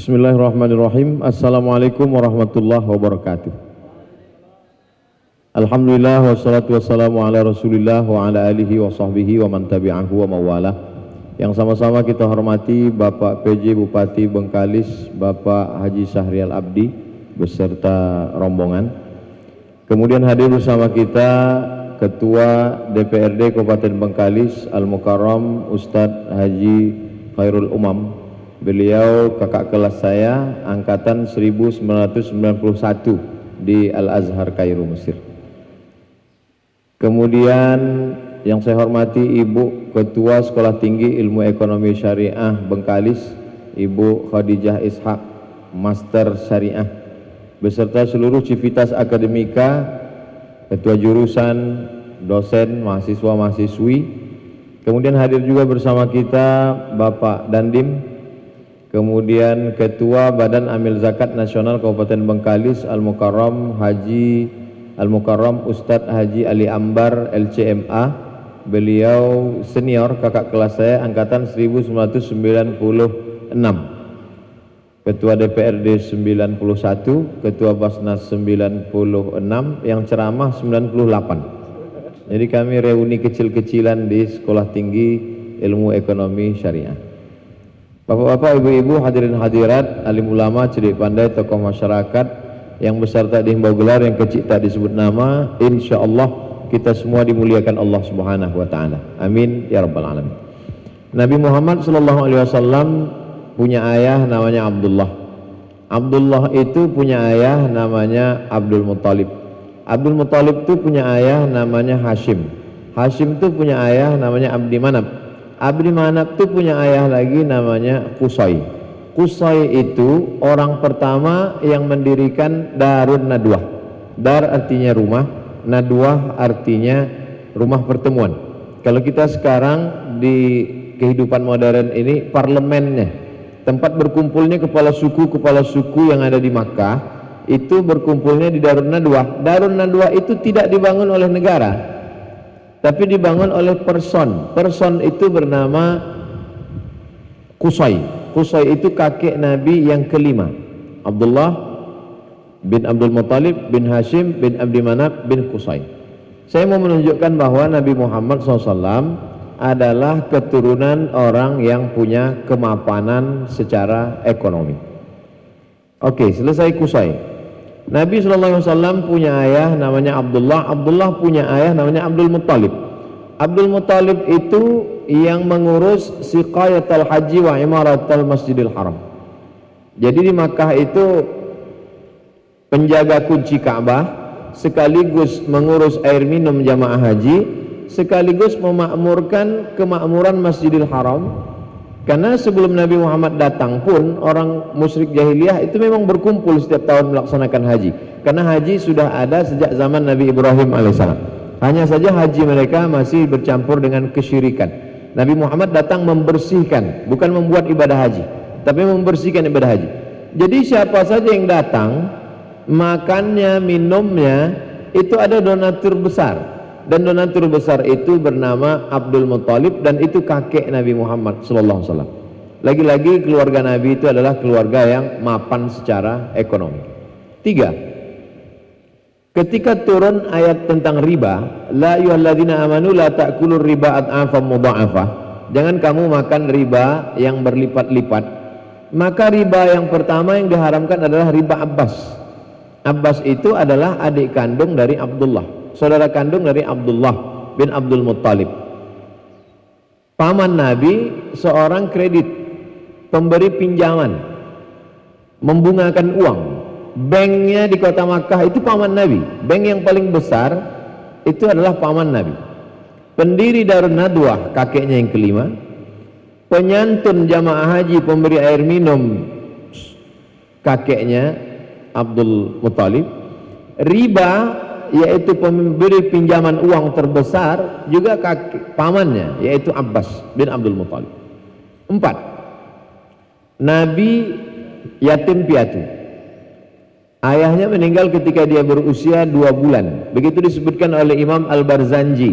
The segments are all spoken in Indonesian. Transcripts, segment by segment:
Bismillahirrahmanirrahim. Assalamualaikum warahmatullahi wabarakatuh. Alhamdulillah wassalatu wassalamu ala Rasulillah wa ala alihi wa sahbihi wa man tabi'ahu wa mawalah. Yang sama-sama kita hormati Bapak PJ Bupati Bengkalis, Bapak Haji Syahrial Abdi beserta rombongan. Kemudian hadir bersama kita Ketua DPRD Kabupaten Bengkalis Al Mukarram Ustadz Haji Khairul Umam Beliau kakak kelas saya angkatan 1991 di Al-Azhar Kairo Mesir. Kemudian yang saya hormati Ibu Ketua Sekolah Tinggi Ilmu Ekonomi Syariah Bengkalis, Ibu Khadijah Ishak, Master Syariah, beserta seluruh civitas akademika, ketua jurusan, dosen, mahasiswa-mahasiswi. Kemudian hadir juga bersama kita Bapak Dandim, kemudian Ketua Badan Amil Zakat Nasional Kabupaten Bengkalis Al-Mukarram Haji Al-Mukarram Ustadz Haji Ali Ambar LCMA beliau senior kakak kelas saya angkatan 1996 Ketua DPRD 91 Ketua Basnas 96 yang ceramah 98 jadi kami reuni kecil-kecilan di Sekolah Tinggi Ilmu Ekonomi Syariah Bapak-bapak, ibu-ibu, hadirin hadirat, alim ulama, cedik pandai, tokoh masyarakat yang besar tak dihimbau gelar, yang kecil tak disebut nama, insya Allah kita semua dimuliakan Allah Subhanahu wa taala. Amin ya rabbal alamin. Nabi Muhammad sallallahu alaihi wasallam punya ayah namanya Abdullah. Abdullah itu punya ayah namanya Abdul Muttalib. Abdul Muttalib itu punya ayah namanya Hashim. Hashim itu punya ayah namanya Abdi Manab. Abdi Manaf itu punya ayah lagi namanya Kusai. Kusai itu orang pertama yang mendirikan Darun Nadwah. Dar artinya rumah, Nadwah artinya rumah pertemuan. Kalau kita sekarang di kehidupan modern ini parlemennya, tempat berkumpulnya kepala suku kepala suku yang ada di Makkah itu berkumpulnya di Darun Nadwah. Darun Nadwah itu tidak dibangun oleh negara, tapi dibangun oleh person. Person itu bernama Kusai Kusai itu kakek Nabi yang kelima. Abdullah bin Abdul Muttalib bin Hashim bin Abdi Manab bin Kusai saya mau menunjukkan bahwa Nabi Muhammad SAW adalah keturunan orang yang punya kemapanan secara ekonomi. Oke selesai Kusai Nabi SAW punya ayah namanya Abdullah. Abdullah punya ayah namanya Abdul Muttalib. Abdul Muttalib itu yang mengurus siqayatul haji wa imaratul masjidil haram. Jadi di Makkah itu penjaga kunci Ka'bah sekaligus mengurus air minum jamaah haji sekaligus memakmurkan kemakmuran masjidil haram karena sebelum Nabi Muhammad datang pun orang musyrik jahiliyah itu memang berkumpul setiap tahun melaksanakan haji. Karena haji sudah ada sejak zaman Nabi Ibrahim alaihissalam. Hanya saja haji mereka masih bercampur dengan kesyirikan. Nabi Muhammad datang membersihkan, bukan membuat ibadah haji, tapi membersihkan ibadah haji. Jadi siapa saja yang datang, makannya, minumnya itu ada donatur besar dan donatur besar itu bernama Abdul Muttalib dan itu kakek Nabi Muhammad sallallahu. Lagi-lagi keluarga Nabi itu adalah keluarga yang mapan secara ekonomi. Tiga, ketika turun ayat tentang riba, la ayyuhalladzina amanu la ta'kulur riba ad'afan mudha'afah. Jangan kamu makan riba yang berlipat-lipat. Maka riba yang pertama yang diharamkan adalah riba Abbas. Abbas itu adalah adik kandung dari Abdullah saudara kandung dari Abdullah bin Abdul Muttalib. Paman Nabi seorang kredit pemberi pinjaman membungakan uang. Banknya di kota Makkah itu paman Nabi. Bank yang paling besar itu adalah paman Nabi. Pendiri Darun Nadwah kakeknya yang kelima. Penyantun jamaah haji pemberi air minum kakeknya Abdul Muttalib. Riba yaitu pemberi pinjaman uang terbesar juga kaki, pamannya yaitu Abbas bin Abdul Muthalib. Empat, Nabi yatim piatu. Ayahnya meninggal ketika dia berusia dua bulan. Begitu disebutkan oleh Imam Al-Barzanji.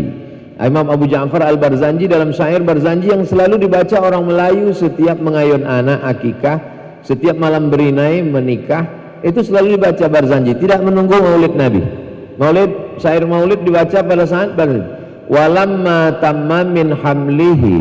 Imam Abu Ja'far Al-Barzanji dalam syair Barzanji yang selalu dibaca orang Melayu setiap mengayun anak akikah setiap malam berinai menikah itu selalu dibaca barzanji tidak menunggu maulid nabi maulid syair maulid dibaca pada saat barzanji walamma tamma min hamlihi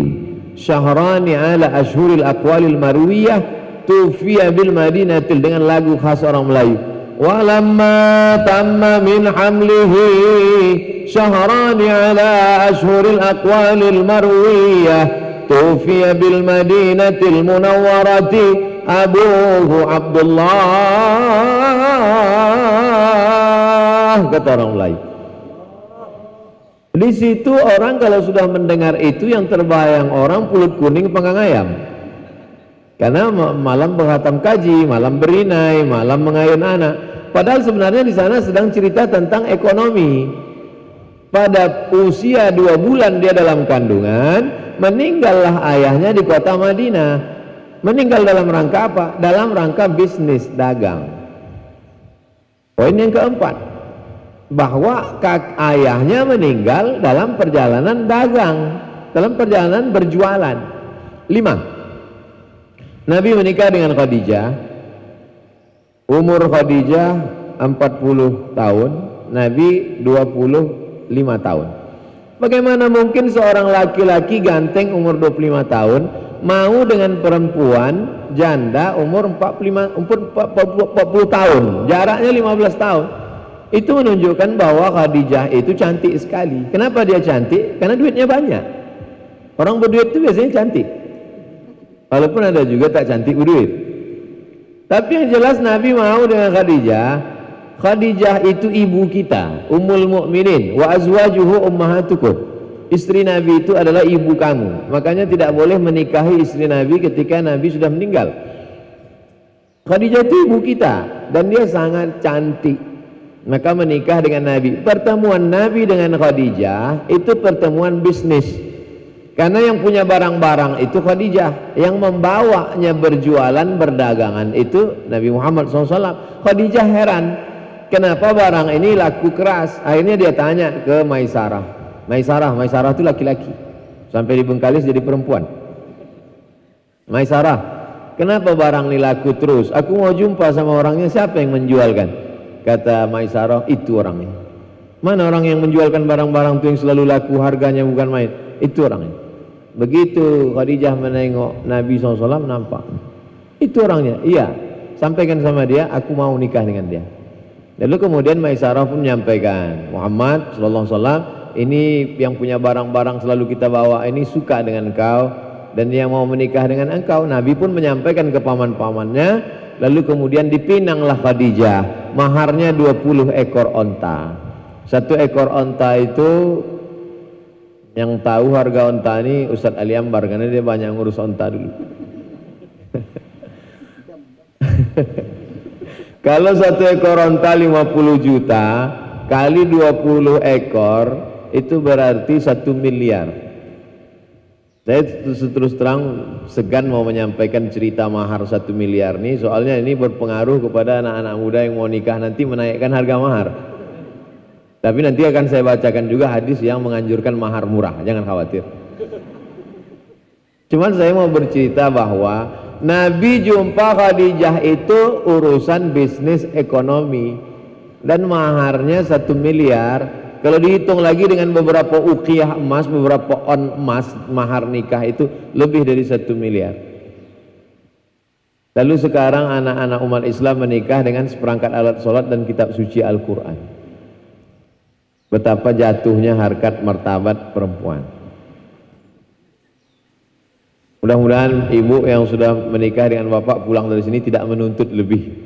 syahrani ala ashuril aqwalil marwiyah tufiya bil madinatil dengan lagu khas orang Melayu. Walamma tamma min hamlihi syahrani ala ashuril aqwalil marwiyah tufiya bil madinatil munawwarati abuhu Abdullah kata orang lain di situ orang kalau sudah mendengar itu yang terbayang orang pulut kuning panggang ayam karena malam berhatam kaji, malam berinai, malam mengayun anak. Padahal sebenarnya di sana sedang cerita tentang ekonomi. Pada usia dua bulan dia dalam kandungan, meninggallah ayahnya di kota Madinah meninggal dalam rangka apa? dalam rangka bisnis dagang poin yang keempat bahwa kak ayahnya meninggal dalam perjalanan dagang dalam perjalanan berjualan. Lima. Nabi menikah dengan Khadijah. Umur Khadijah 40 tahun Nabi 25 tahun. Bagaimana mungkin seorang laki-laki ganteng umur 25 tahun mau dengan perempuan janda umur 45 umur 40, tahun, jaraknya 15 tahun. Itu menunjukkan bahwa Khadijah itu cantik sekali. Kenapa dia cantik? Karena duitnya banyak. Orang berduit itu biasanya cantik. Walaupun ada juga tak cantik berduit. Tapi yang jelas Nabi mau dengan Khadijah Khadijah itu ibu kita, Ummul Mukminin, wa azwajuhu ummahatukum. Istri Nabi itu adalah ibu kamu. Makanya tidak boleh menikahi istri Nabi ketika Nabi sudah meninggal. Khadijah itu ibu kita dan dia sangat cantik. Maka menikah dengan Nabi. Pertemuan Nabi dengan Khadijah itu pertemuan bisnis. Karena yang punya barang-barang itu Khadijah, yang membawanya berjualan berdagangan itu Nabi Muhammad SAW. Khadijah heran, kenapa barang ini laku keras? Akhirnya dia tanya ke Maisarah. Maisarah, Maisarah itu laki-laki. Sampai di Bengkalis jadi perempuan. Maisarah kenapa barang ini laku terus? Aku mau jumpa sama orangnya siapa yang menjualkan kata Maisarah itu orangnya mana orang yang menjualkan barang-barang itu yang selalu laku harganya bukan main? Itu orangnya begitu Khadijah menengok Nabi SAW nampak. Itu orangnya. Iya sampaikan sama dia aku mau nikah dengan dia. Lalu kemudian Maisarah pun menyampaikan, Muhammad sallallahu ini yang punya barang-barang selalu kita bawa ini suka dengan engkau dan yang mau menikah dengan engkau. Nabi pun menyampaikan ke paman-pamannya, lalu kemudian dipinanglah Khadijah, maharnya 20 ekor onta. Satu ekor onta itu yang tahu harga onta ini Ustadz Ali Ambar karena dia banyak ngurus onta dulu. Kalau satu ekor onta 50 juta kali 20 ekor itu berarti satu miliar. Saya terus terang segan mau menyampaikan cerita mahar satu miliar ini soalnya ini berpengaruh kepada anak-anak muda yang mau nikah nanti menaikkan harga mahar. Tapi nanti akan saya bacakan juga hadis yang menganjurkan mahar murah, jangan khawatir. Cuman saya mau bercerita bahwa Nabi jumpa Khadijah itu urusan bisnis ekonomi dan maharnya satu miliar kalau dihitung lagi dengan beberapa ukiyah emas beberapa on emas mahar nikah itu lebih dari satu miliar. Lalu sekarang anak-anak umat Islam menikah dengan seperangkat alat sholat dan kitab suci Al-Quran. Betapa jatuhnya harkat martabat perempuan. Mudah-mudahan ibu yang sudah menikah dengan bapak pulang dari sini tidak menuntut lebih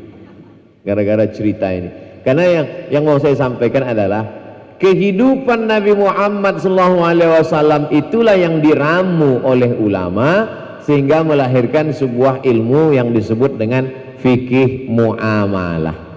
gara-gara cerita ini. Karena yang yang mau saya sampaikan adalah kehidupan Nabi Muhammad SAW itulah yang diramu oleh ulama sehingga melahirkan sebuah ilmu yang disebut dengan fikih muamalah.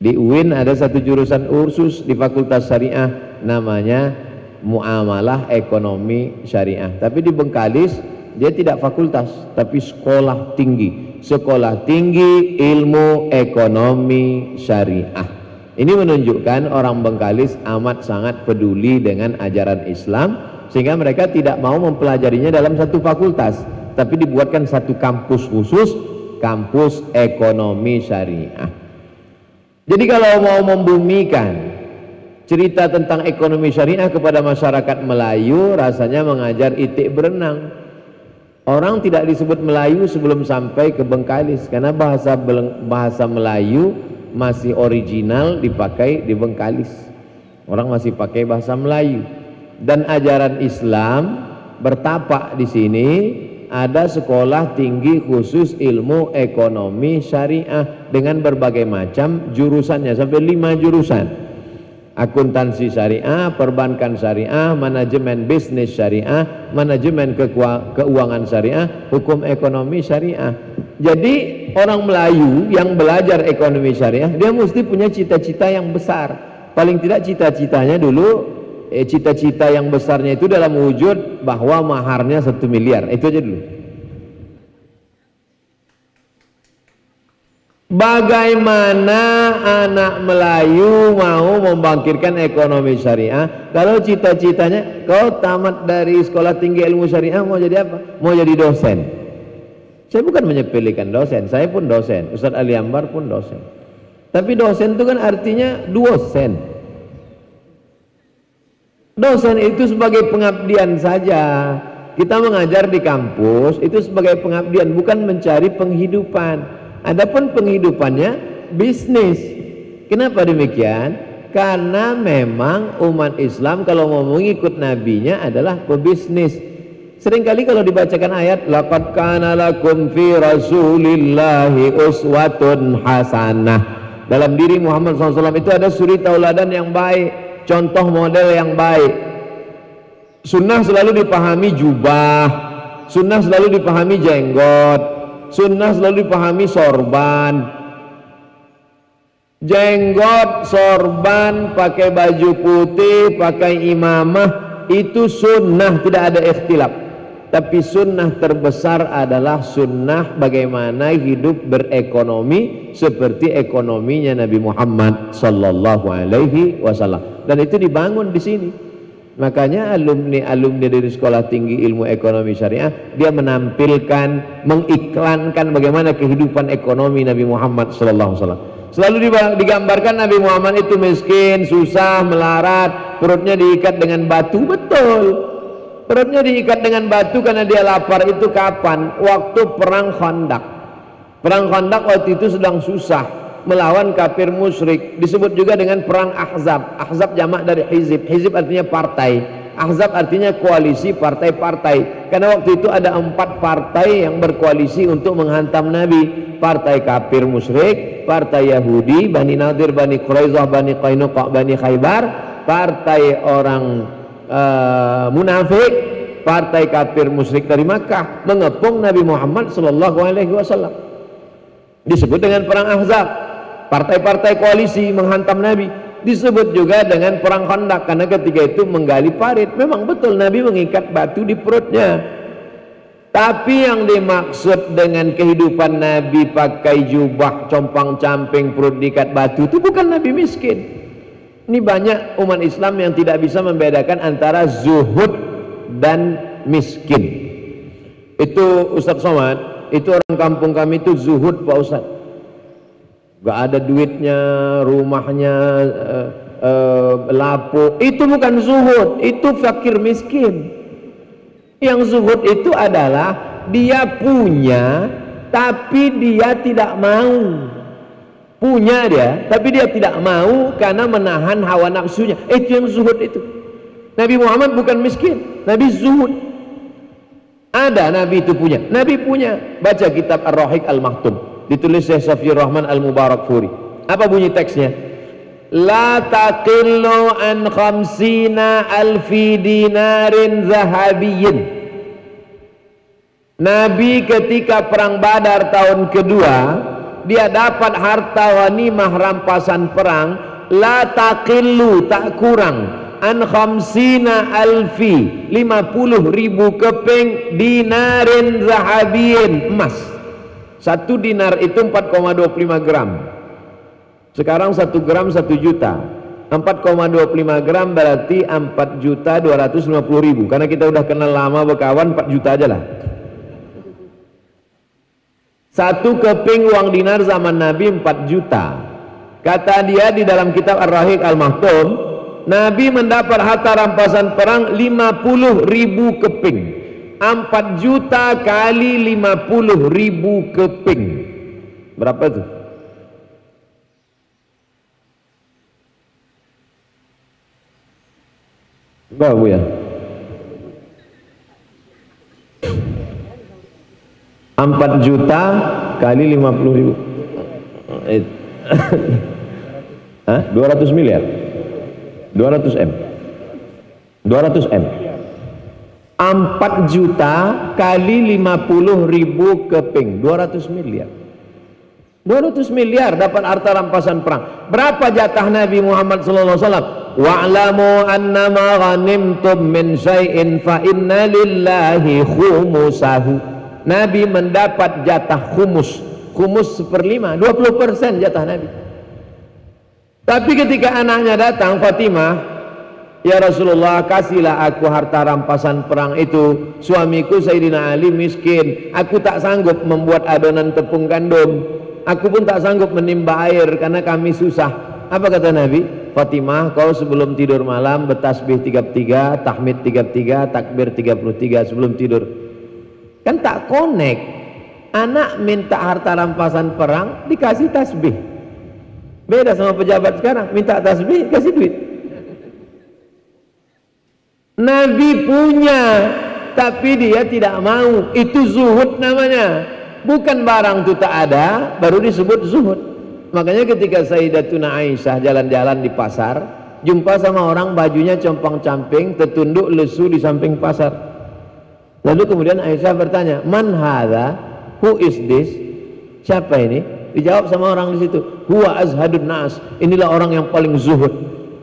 Di UIN ada satu jurusan ursus di Fakultas Syariah namanya muamalah ekonomi syariah. Tapi di Bengkalis dia tidak fakultas tapi sekolah tinggi. Sekolah tinggi ilmu ekonomi syariah ini menunjukkan orang Bengkalis amat sangat peduli dengan ajaran Islam sehingga mereka tidak mau mempelajarinya dalam satu fakultas tapi dibuatkan satu kampus khusus kampus ekonomi syariah. Jadi kalau mau membumikan cerita tentang ekonomi syariah kepada masyarakat Melayu rasanya mengajar itik berenang. Orang tidak disebut Melayu sebelum sampai ke Bengkalis karena bahasa bahasa Melayu masih original dipakai di Bengkalis. Orang masih pakai bahasa Melayu. Dan ajaran Islam bertapak di sini ada sekolah tinggi khusus ilmu ekonomi syariah dengan berbagai macam jurusannya sampai lima jurusan. Akuntansi syariah, perbankan syariah, manajemen bisnis syariah, manajemen keuangan syariah, hukum ekonomi syariah. Jadi orang Melayu yang belajar ekonomi syariah dia mesti punya cita-cita yang besar. Paling tidak cita-citanya dulu eh, cita-cita yang besarnya itu dalam wujud bahwa maharnya satu miliar itu aja dulu bagaimana anak Melayu mau membangkitkan ekonomi syariah kalau cita-citanya kau tamat dari sekolah tinggi ilmu syariah mau jadi apa? mau jadi dosen saya bukan menyepelekan dosen saya pun dosen Ustadz Ali Ambar pun dosen. Tapi dosen itu kan artinya dosen. Dosen itu sebagai pengabdian saja. Kita mengajar di kampus itu sebagai pengabdian bukan mencari penghidupan. Adapun penghidupannya bisnis. Kenapa demikian? Karena memang umat Islam kalau mau mengikut nabinya adalah pebisnis sering kali kalau dibacakan ayat laqad kana lakum fi rasulillahi uswatun hasanah. Dalam diri Muhammad SAW itu ada suri tauladan yang baik contoh model yang baik. Sunnah selalu dipahami jubah sunnah selalu dipahami jenggot sunnah selalu dipahami sorban. Jenggot, sorban, pakai baju putih, pakai imamah itu sunnah tidak ada ikhtilaf tapi sunnah terbesar adalah sunnah bagaimana hidup berekonomi seperti ekonominya Nabi Muhammad sallallahu alaihi wasallam. Dan itu dibangun di sini. Makanya alumni-alumni dari sekolah tinggi ilmu ekonomi syariah dia menampilkan mengiklankan bagaimana kehidupan ekonomi Nabi Muhammad sallallahu alaihi wasallam. Selalu digambarkan Nabi Muhammad itu miskin susah melarat perutnya diikat dengan batu. Betul perutnya diikat dengan batu karena dia lapar. Itu kapan? waktu perang khandak perang khandak waktu itu sedang susah. Melawan kafir musyrik. Disebut juga dengan perang ahzab. Ahzab jamak dari hizib. Hizib artinya partai. Ahzab artinya koalisi partai-partai. Karena waktu itu ada empat partai yang berkoalisi untuk menghantam Nabi. Partai kafir musyrik partai Yahudi Bani Nadir, Bani Quraizah, Bani Qainuqa, Bani Khaybar partai orang uh, munafik partai kafir musyrik dari Makkah mengepung Nabi Muhammad sallallahu alaihi wasallam. Disebut dengan perang Ahzab. Partai-partai koalisi menghantam Nabi. Disebut juga dengan perang Khandaq karena ketika itu menggali parit. Memang betul Nabi mengikat batu di perutnya. Tapi yang dimaksud dengan kehidupan Nabi pakai jubah compang camping perut diikat batu itu bukan Nabi miskin ini banyak umat Islam yang tidak bisa membedakan antara zuhud dan miskin. Itu Ustaz Somad, itu orang kampung kami itu zuhud Pak Ustaz. Gak ada duitnya, rumahnya uh, uh, lapu. Itu bukan zuhud, itu fakir miskin. Yang zuhud itu adalah dia punya tapi dia tidak mau punya dia tapi dia tidak mau karena menahan hawa nafsunya. Itu yang zuhud itu. Nabi Muhammad bukan miskin Nabi zuhud. Ada Nabi itu punya. Nabi punya. Baca kitab Ar-Rahiq Al-Mahtum ditulis Syekh Safiyur Rahman Al-Mubarak Furi. Apa bunyi teksnya? La taqillu an khamsina alfi dinarin zahabiyyin Nabi ketika perang Badar tahun kedua dia dapat harta wanimah rampasan perang la taqillu tak kurang. An khamsina alfi 50 ribu keping dinarin zahabin emas. Satu dinar itu 4,25 gram. Sekarang satu gram satu juta. 4,25 gram berarti 4 juta 250 ribu. Karena kita udah kenal lama berkawan 4 juta aja lah Satu keping uang dinar zaman Nabi 4 juta. Kata dia di dalam kitab Ar-Rahiq Al-Mahtum, Nabi mendapat harta rampasan perang 50 ribu keping. 4 juta kali 50 ribu keping. Berapa itu? Berapa ya? 4 juta kali 50 ribu. Eh, Hah? 200 miliar. 200 M. 200 M. 4 juta kali 50 ribu keping. 200 miliar. 200 miliar dapat harta rampasan perang. Berapa jatah Nabi Muhammad wasallam? Wa'lamu annama ghanimtum min syai'in fa inna lillahi khumusahu Nabi mendapat jatah humus humus seperlima 20% jatah Nabi. Tapi ketika anaknya datang Fatimah Ya Rasulullah kasihlah aku harta rampasan perang itu. Suamiku Sayyidina Ali miskin. Aku tak sanggup membuat adonan tepung gandum aku pun tak sanggup menimba air karena kami susah. Apa kata Nabi? Fatimah kau sebelum tidur malam bertasbih 33 tahmid 33 takbir 33 sebelum tidur kan tak connect. Anak minta harta rampasan perang dikasih tasbih. Beda sama pejabat sekarang minta tasbih kasih duit. Nabi punya tapi dia tidak mau. Itu zuhud namanya. Bukan barang itu tak ada baru disebut zuhud. Makanya ketika Sayyidatuna Aisyah jalan-jalan di pasar jumpa sama orang bajunya compang-camping tertunduk lesu di samping pasar Lalu kemudian Aisyah bertanya, "Man hadha? Who is this?" Siapa ini? Dijawab sama orang di situ, "Huwa azhadun nas." Inilah orang yang paling zuhud.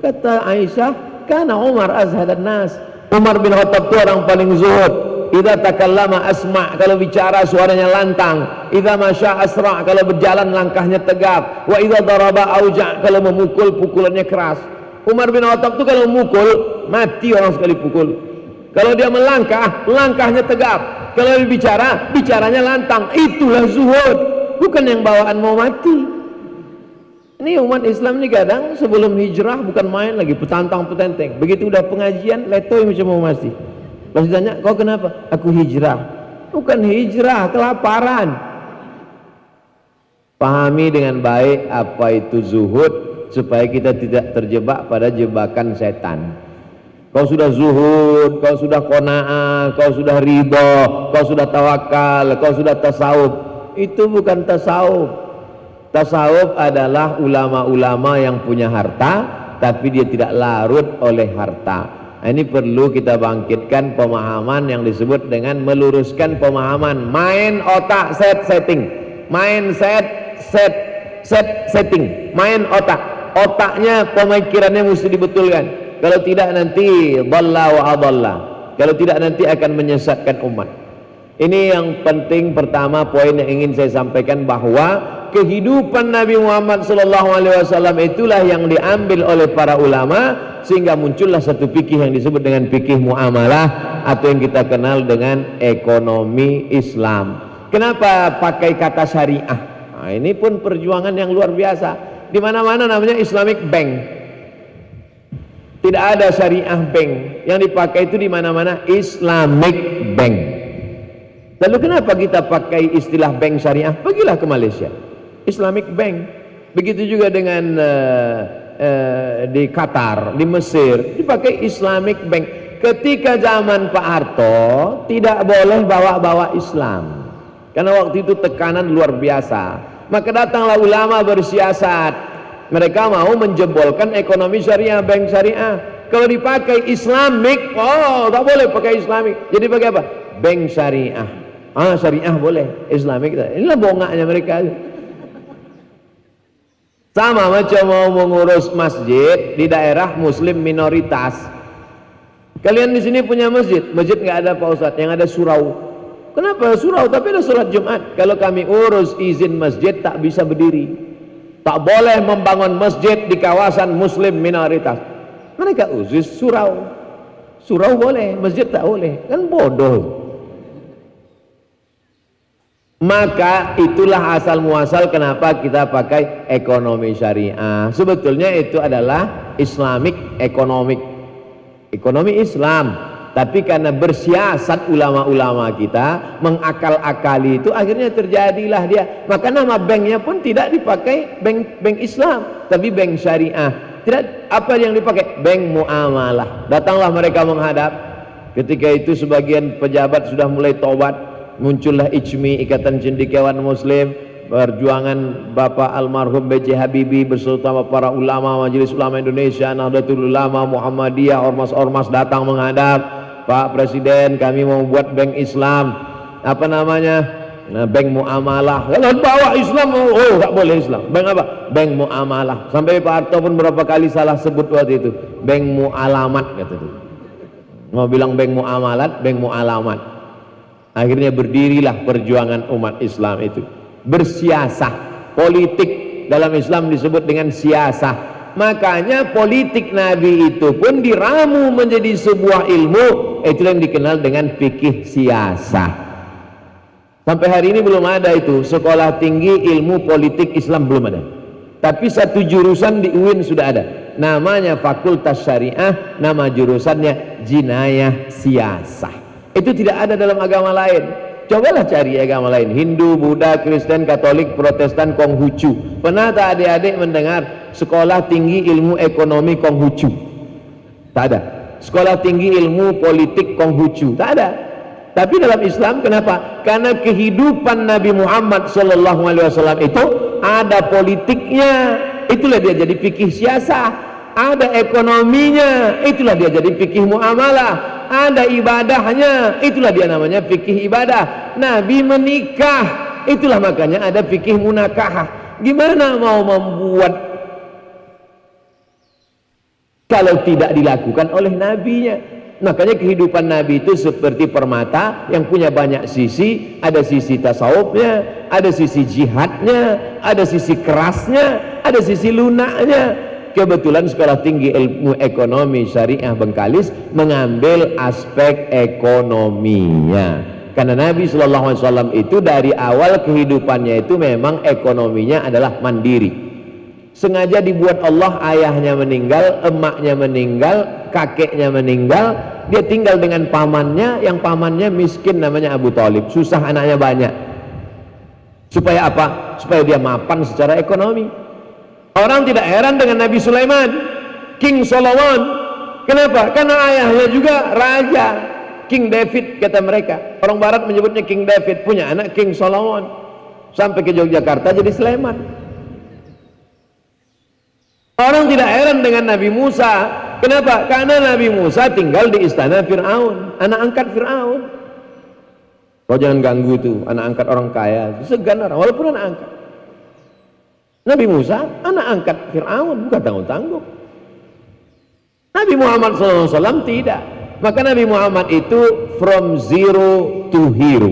Kata Aisyah, "Karena Umar azhadun nas." Umar bin Khattab itu orang paling zuhud. Idza takallama asma kalau bicara suaranya lantang. Idza masya asra kalau berjalan langkahnya tegap. Wa idza daraba auja kalau memukul pukulannya keras. Umar bin Khattab itu kalau memukul mati orang sekali pukul. Kalau dia melangkah, langkahnya tegap. Kalau dia bicara, bicaranya lantang. Itulah zuhud. Bukan yang bawaan mau mati. Ini umat Islam ini kadang sebelum hijrah bukan main lagi petantang petenteng. Begitu udah pengajian, letoy macam mau mati. Pas ditanya, kau kenapa? Aku hijrah. Bukan hijrah, kelaparan. Pahami dengan baik apa itu zuhud supaya kita tidak terjebak pada jebakan setan kau sudah zuhud, kau sudah kona'ah, kau sudah ridho, kau sudah tawakal, kau sudah tasawuf. Itu bukan tasawuf. Tasawuf adalah ulama-ulama yang punya harta, tapi dia tidak larut oleh harta. Nah, ini perlu kita bangkitkan pemahaman yang disebut dengan meluruskan pemahaman. Main otak set setting, main set set set setting, main otak. Otaknya pemikirannya mesti dibetulkan kalau tidak nanti dhalla wa adalla kalau tidak nanti akan menyesatkan umat ini yang penting pertama poin yang ingin saya sampaikan bahwa kehidupan Nabi Muhammad sallallahu alaihi wasallam itulah yang diambil oleh para ulama sehingga muncullah satu fikih yang disebut dengan fikih muamalah atau yang kita kenal dengan ekonomi Islam. Kenapa pakai kata syariah? Nah, ini pun perjuangan yang luar biasa. Di mana-mana namanya Islamic Bank. Tidak ada syariah bank yang dipakai itu di mana-mana Islamic Bank. Lalu kenapa kita pakai istilah bank syariah? Pergilah ke Malaysia, Islamic Bank. Begitu juga dengan uh, uh, di Qatar, di Mesir, dipakai Islamic Bank. Ketika zaman Pak Harto tidak boleh bawa-bawa Islam, karena waktu itu tekanan luar biasa. Maka datanglah ulama bersiasat mereka mau menjebolkan ekonomi syariah bank syariah. Kalau dipakai islamik oh tak boleh pakai islamik jadi pakai apa? Bank syariah. Ah syariah boleh. Islamik inilah bongaknya mereka. Sama macam mau mengurus masjid di daerah muslim minoritas. Kalian di sini punya masjid? Masjid nggak ada pak yang ada surau. Kenapa? Surau tapi ada surat jumat. Kalau kami urus izin masjid tak bisa berdiri tak boleh membangun masjid di kawasan muslim minoritas. Mereka usus surau. Surau boleh masjid tak boleh. Kan bodoh. Maka itulah asal muasal kenapa kita pakai ekonomi syariah. Sebetulnya itu adalah islamic economic ekonomi Islam tapi karena bersiasat ulama-ulama kita mengakal-akali itu akhirnya terjadilah dia. Maka nama banknya pun tidak dipakai bank bank Islam tapi bank syariah. Tidak apa yang dipakai? Bank muamalah. Datanglah mereka menghadap. Ketika itu sebagian pejabat sudah mulai tobat muncullah ICMI Ikatan Cendekiawan Muslim perjuangan Bapak almarhum B.J. Habibie beserta para ulama Majelis Ulama Indonesia Nahdlatul Ulama Muhammadiyah ormas-ormas datang menghadap Pak Presiden kami mau buat bank Islam. Apa namanya? Nah, bank muamalah. Kalau bawa Islam. Oh tak boleh Islam. Bank apa? Bank muamalah. Sampai Pak Harto pun berapa kali salah sebut waktu itu. Bank mualamat kata itu mau bilang bank muamalat bank mualamat. Akhirnya berdirilah perjuangan umat Islam itu. Bersiasah. Politik dalam Islam disebut dengan siasah. Makanya politik Nabi itu pun diramu menjadi sebuah ilmu itu yang dikenal dengan fikih siasah. Sampai hari ini belum ada itu. Sekolah tinggi ilmu politik Islam belum ada. Tapi satu jurusan di UIN sudah ada. Namanya fakultas syariah nama jurusannya jinayah siasah. Itu tidak ada dalam agama lain. Cobalah cari agama lain. Hindu, Buddha, Kristen, Katolik, Protestan, Konghucu. Pernah tak adik-adik mendengar sekolah tinggi ilmu ekonomi Konghucu? Tak ada sekolah tinggi ilmu politik Konghucu. Tak ada. Tapi dalam Islam kenapa? karena kehidupan Nabi Muhammad SAW itu ada politiknya. Itulah dia jadi fikih siasah. Ada ekonominya. Itulah dia jadi fikih muamalah. Ada ibadahnya. Itulah dia namanya fikih ibadah. Nabi menikah. Itulah makanya ada fikih munakahah. Gimana mau membuat kalau tidak dilakukan oleh nabinya. Makanya kehidupan nabi itu seperti permata yang punya banyak sisi. Ada sisi tasawufnya ada sisi jihadnya ada sisi kerasnya ada sisi lunaknya. Kebetulan sekolah tinggi ilmu ekonomi syariah Bengkalis mengambil aspek ekonominya. Karena Nabi Shallallahu Alaihi Wasallam itu dari awal kehidupannya itu memang ekonominya adalah mandiri sengaja dibuat Allah ayahnya meninggal emaknya meninggal kakeknya meninggal dia tinggal dengan pamannya yang pamannya miskin namanya Abu Talib susah anaknya banyak supaya apa? supaya dia mapan secara ekonomi Orang tidak heran dengan Nabi Sulaiman, King Solomon. Kenapa? Karena ayahnya juga raja, King David kata mereka. Orang barat menyebutnya King David, punya anak King Solomon. Sampai ke Yogyakarta jadi Sulaiman. Orang tidak heran dengan Nabi Musa. Kenapa? Karena Nabi Musa tinggal di istana Fir'aun, anak angkat Fir'aun. Kau jangan ganggu tuh anak angkat orang kaya, segan orang, walaupun anak angkat. Nabi Musa anak angkat Fir'aun bukan tanggung-tanggung Nabi Muhammad SAW tidak maka Nabi Muhammad itu from zero to hero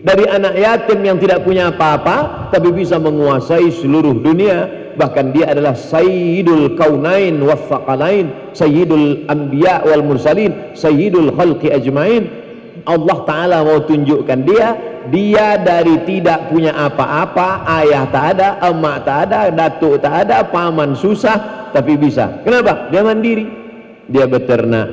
dari anak yatim yang tidak punya apa-apa tapi bisa menguasai seluruh dunia bahkan dia adalah sayyidul kaunain waffaqalain sayyidul anbiya wal mursalin sayyidul khalqi ajmain. Allah Ta'ala mau tunjukkan dia dia dari tidak punya apa-apa ayah tak ada, emak tak ada datuk tak ada, paman susah tapi bisa, kenapa? dia mandiri. Dia beternak.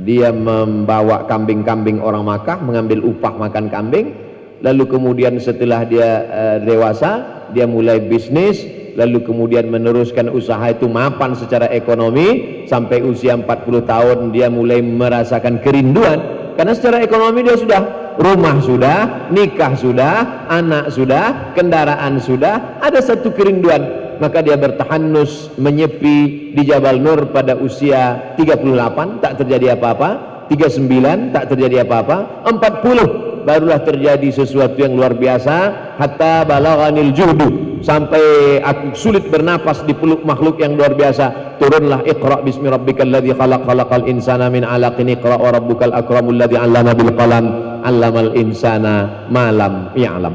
Dia membawa kambing-kambing orang Makkah mengambil upah makan kambing. Lalu kemudian setelah dia uh, dewasa dia mulai bisnis lalu kemudian meneruskan usaha itu mapan secara ekonomi sampai usia 40 tahun dia mulai merasakan kerinduan karena secara ekonomi dia sudah rumah sudah, nikah sudah, anak sudah, kendaraan sudah, ada satu kerinduan. Maka dia bertahanus menyepi di Jabal Nur pada usia 38, tak terjadi apa-apa. 39, tak terjadi apa-apa. 40, barulah terjadi sesuatu yang luar biasa hatta balaghanil juhdu sampai aku sulit bernapas di peluk makhluk yang luar biasa. Turunlah iqra bismi rabbikal ladzi khalaq khalaqal insana min 'alaqin iqra wa rabbukal akramul ladzi 'allama bil qalam 'allamal insana malam ya'lam.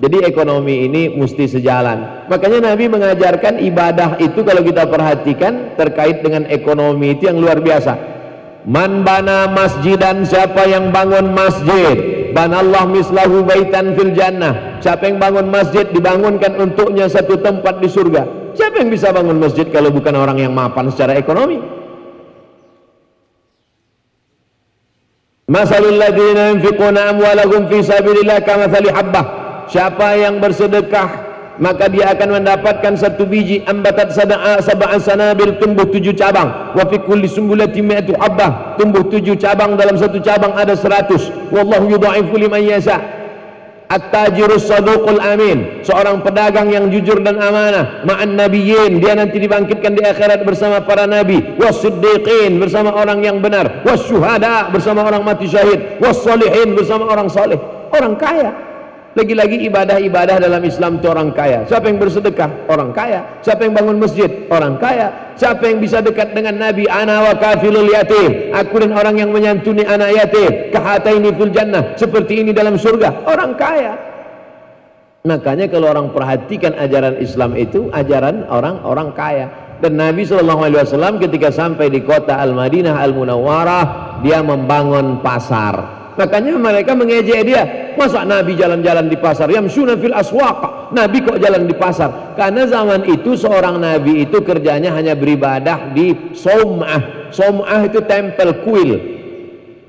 Jadi ekonomi ini mesti sejalan. Makanya Nabi mengajarkan ibadah itu kalau kita perhatikan terkait dengan ekonomi itu yang luar biasa. Man bana masjidan siapa yang bangun masjid banallah mislahu baitan fil jannah. Siapa yang bangun masjid dibangunkan untuknya satu tempat di surga. Siapa yang bisa bangun masjid kalau bukan orang yang mapan secara ekonomi? Masalul ladina yunfiquna amwalahum fi sabilillah kamathali habbah. Siapa yang bersedekah maka dia akan mendapatkan satu biji ambatat sada'a sab'an sanabil tumbuh tujuh cabang. Wa fi kulli sumbulatin mi'atu habbah tumbuh tujuh cabang dalam satu cabang ada seratus. Wallahu yudha'ifu liman yasha. At-tajirus saduqul amin. Seorang pedagang yang jujur dan amanah. Ma'an nabiyyin. Dia nanti dibangkitkan di akhirat bersama para nabi. Wasiddiqin. Bersama orang yang benar. Wasyuhada. Bersama orang mati syahid. Wassalihin. Bersama orang saleh. Orang kaya lagi-lagi ibadah-ibadah dalam Islam itu orang kaya. Siapa yang bersedekah? Orang kaya. Siapa yang bangun masjid? Orang kaya. Siapa yang bisa dekat dengan Nabi? Ana wa kafilul yatim. Aku dan orang yang menyantuni anak yatim. Kahataini fil jannah. Seperti ini dalam surga. Orang kaya. Makanya kalau orang perhatikan ajaran Islam itu ajaran orang-orang kaya. Dan Nabi SAW ketika sampai di kota Al-Madinah Al-Munawwarah dia membangun pasar makanya mereka mengejek dia. Masa Nabi jalan-jalan di pasar? Yamsuna fil aswaq Nabi kok jalan di pasar? Karena zaman itu seorang Nabi itu kerjanya hanya beribadah di som'ah. Som'ah itu tempel kuil.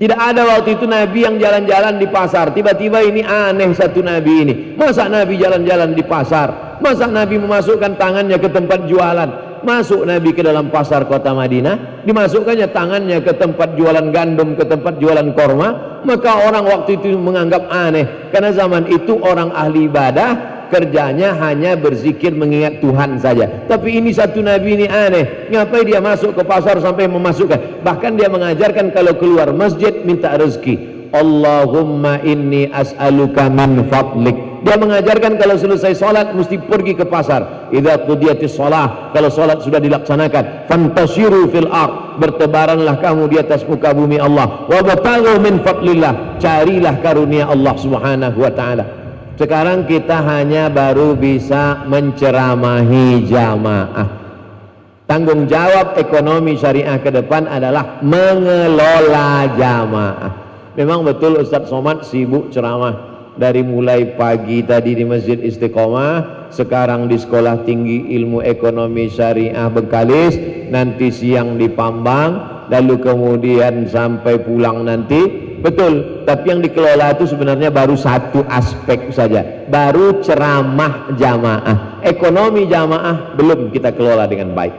Tidak ada waktu itu Nabi yang jalan-jalan di pasar. Tiba-tiba ini aneh satu Nabi ini. Masa Nabi jalan-jalan di pasar? Masa Nabi memasukkan tangannya ke tempat jualan masuk Nabi ke dalam pasar kota Madinah dimasukkannya tangannya ke tempat jualan gandum ke tempat jualan korma maka orang waktu itu menganggap aneh. Karena zaman itu orang ahli ibadah kerjanya hanya berzikir mengingat Tuhan saja. Tapi ini satu Nabi ini aneh. Ngapain dia masuk ke pasar sampai memasukkan? Bahkan dia mengajarkan kalau keluar masjid minta rezeki Allahumma inni as'aluka min fadlik. Dia mengajarkan kalau selesai solat mesti pergi ke pasar. Idza qudiyatis shalah kalau solat sudah dilaksanakan fantasiru fil ard. Bertebaranlah kamu di atas muka bumi Allah. Wa bataghu min fadlillah. Carilah karunia Allah Subhanahu wa taala. Sekarang kita hanya baru bisa menceramahi jamaah. Tanggung jawab ekonomi syariah ke depan adalah mengelola jamaah memang betul Ustaz Somad sibuk ceramah. Dari mulai pagi tadi di Masjid Istiqomah sekarang di Sekolah Tinggi Ilmu Ekonomi Syariah Bengkalis nanti siang di Pambang lalu kemudian sampai pulang nanti. Betul tapi yang dikelola itu sebenarnya baru satu aspek saja. Baru ceramah jamaah. Ekonomi jamaah belum kita kelola dengan baik.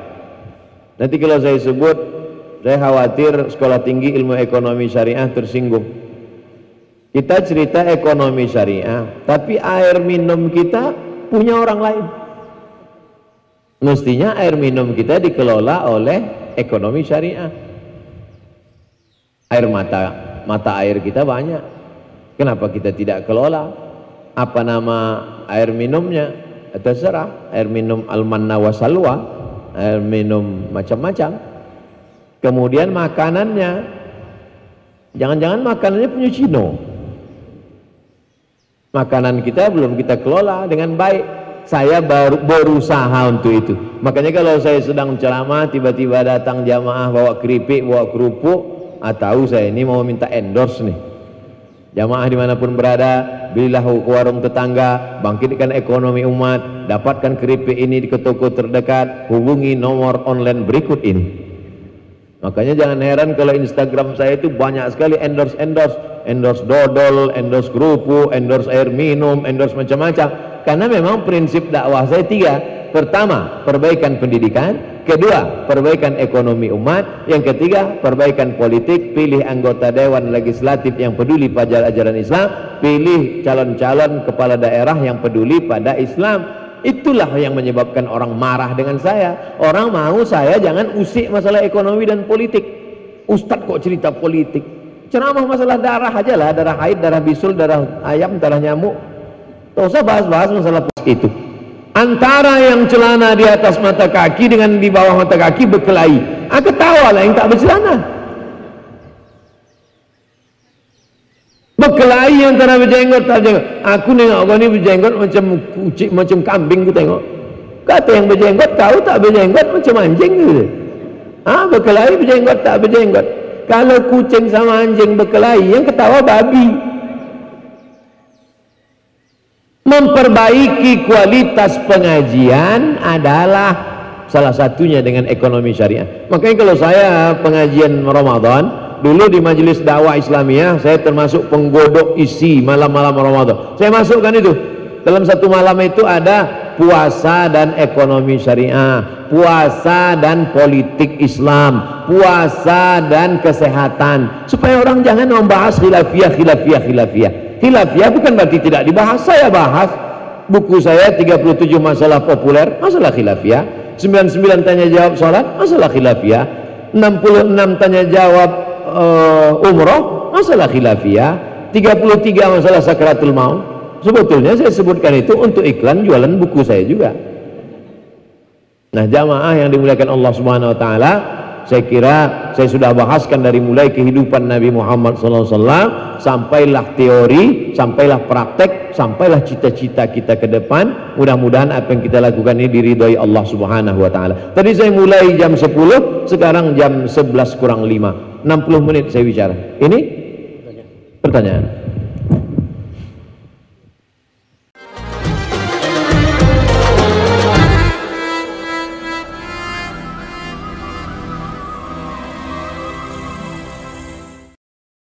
Nanti kalau saya sebut saya khawatir Sekolah Tinggi Ilmu Ekonomi Syariah tersinggung kita cerita ekonomi syariah, tapi air minum kita punya orang lain. Mestinya air minum kita dikelola oleh ekonomi syariah. Air mata mata air kita banyak. Kenapa kita tidak kelola? Apa nama air minumnya? Terserah. Air minum al-manna wasalwa, air minum macam-macam. Kemudian makanannya, jangan-jangan makanannya punya Cino makanan kita belum kita kelola dengan baik. Saya baru berusaha untuk itu. Makanya kalau saya sedang ceramah tiba-tiba datang jamaah bawa keripik bawa kerupuk ah, tahu saya ini mau minta endorse nih. Jamaah di mana pun berada belilah ke warung tetangga bangkitkan ekonomi umat dapatkan keripik ini di toko terdekat hubungi nomor online berikut ini makanya jangan heran kalau Instagram saya itu banyak sekali endorse-endorse endorse dodol, endorse kerupuk, endorse air minum, endorse macam-macam. Karena memang prinsip dakwah saya tiga. Pertama, perbaikan pendidikan. Kedua, perbaikan ekonomi umat. Yang ketiga, perbaikan politik. Pilih anggota dewan legislatif yang peduli pada ajaran Islam. Pilih calon-calon kepala daerah yang peduli pada Islam. Itulah yang menyebabkan orang marah dengan saya. Orang mau saya jangan usik masalah ekonomi dan politik. Ustadz kok cerita politik? ceramah masalah darah aja lah darah haid, darah bisul, darah ayam, darah nyamuk tak usah bahas-bahas masalah itu antara yang celana di atas mata kaki dengan di bawah mata kaki berkelahi aku tahu lah yang tak bercelana berkelahi antara berjenggot tak berjenggot aku nengok kau ni berjenggot macam kucing macam kambing aku tengok. Kata yang berjenggot? Kau tak berjenggot? Macam anjing gitu ah berkelahi berjenggot tak berjenggot. Kalau kucing sama anjing berkelahi yang ketawa babi. Memperbaiki kualitas pengajian adalah salah satunya dengan ekonomi syariah. Makanya kalau saya pengajian Ramadan dulu di majelis dakwah Islamiyah saya termasuk penggodok isi malam-malam Ramadan. Saya masukkan itu. Dalam satu malam itu ada puasa dan ekonomi syariah puasa dan politik Islam puasa dan kesehatan. Supaya orang jangan membahas khilafiyah khilafiyah khilafiyah. Khilafiyah bukan berarti tidak dibahas. Saya bahas. Buku saya 37 masalah populer masalah khilafiyah. 99 tanya jawab sholat masalah khilafiyah. 66 tanya jawab uh, umroh masalah khilafiyah. 33 masalah sakratul maut. Sebetulnya saya sebutkan itu untuk iklan jualan buku saya juga. Nah jamaah yang dimuliakan Allah subhanahu wa ta'ala saya kira saya sudah bahaskan dari mulai kehidupan Nabi Muhammad SAW sampailah teori, sampailah praktek, sampailah cita-cita kita ke depan. Mudah-mudahan apa yang kita lakukan ini diridhoi Allah subhanahu wa ta'ala. Tadi saya mulai jam 10 sekarang jam 11 kurang 5 60 menit saya bicara. Ini? Pertanyaan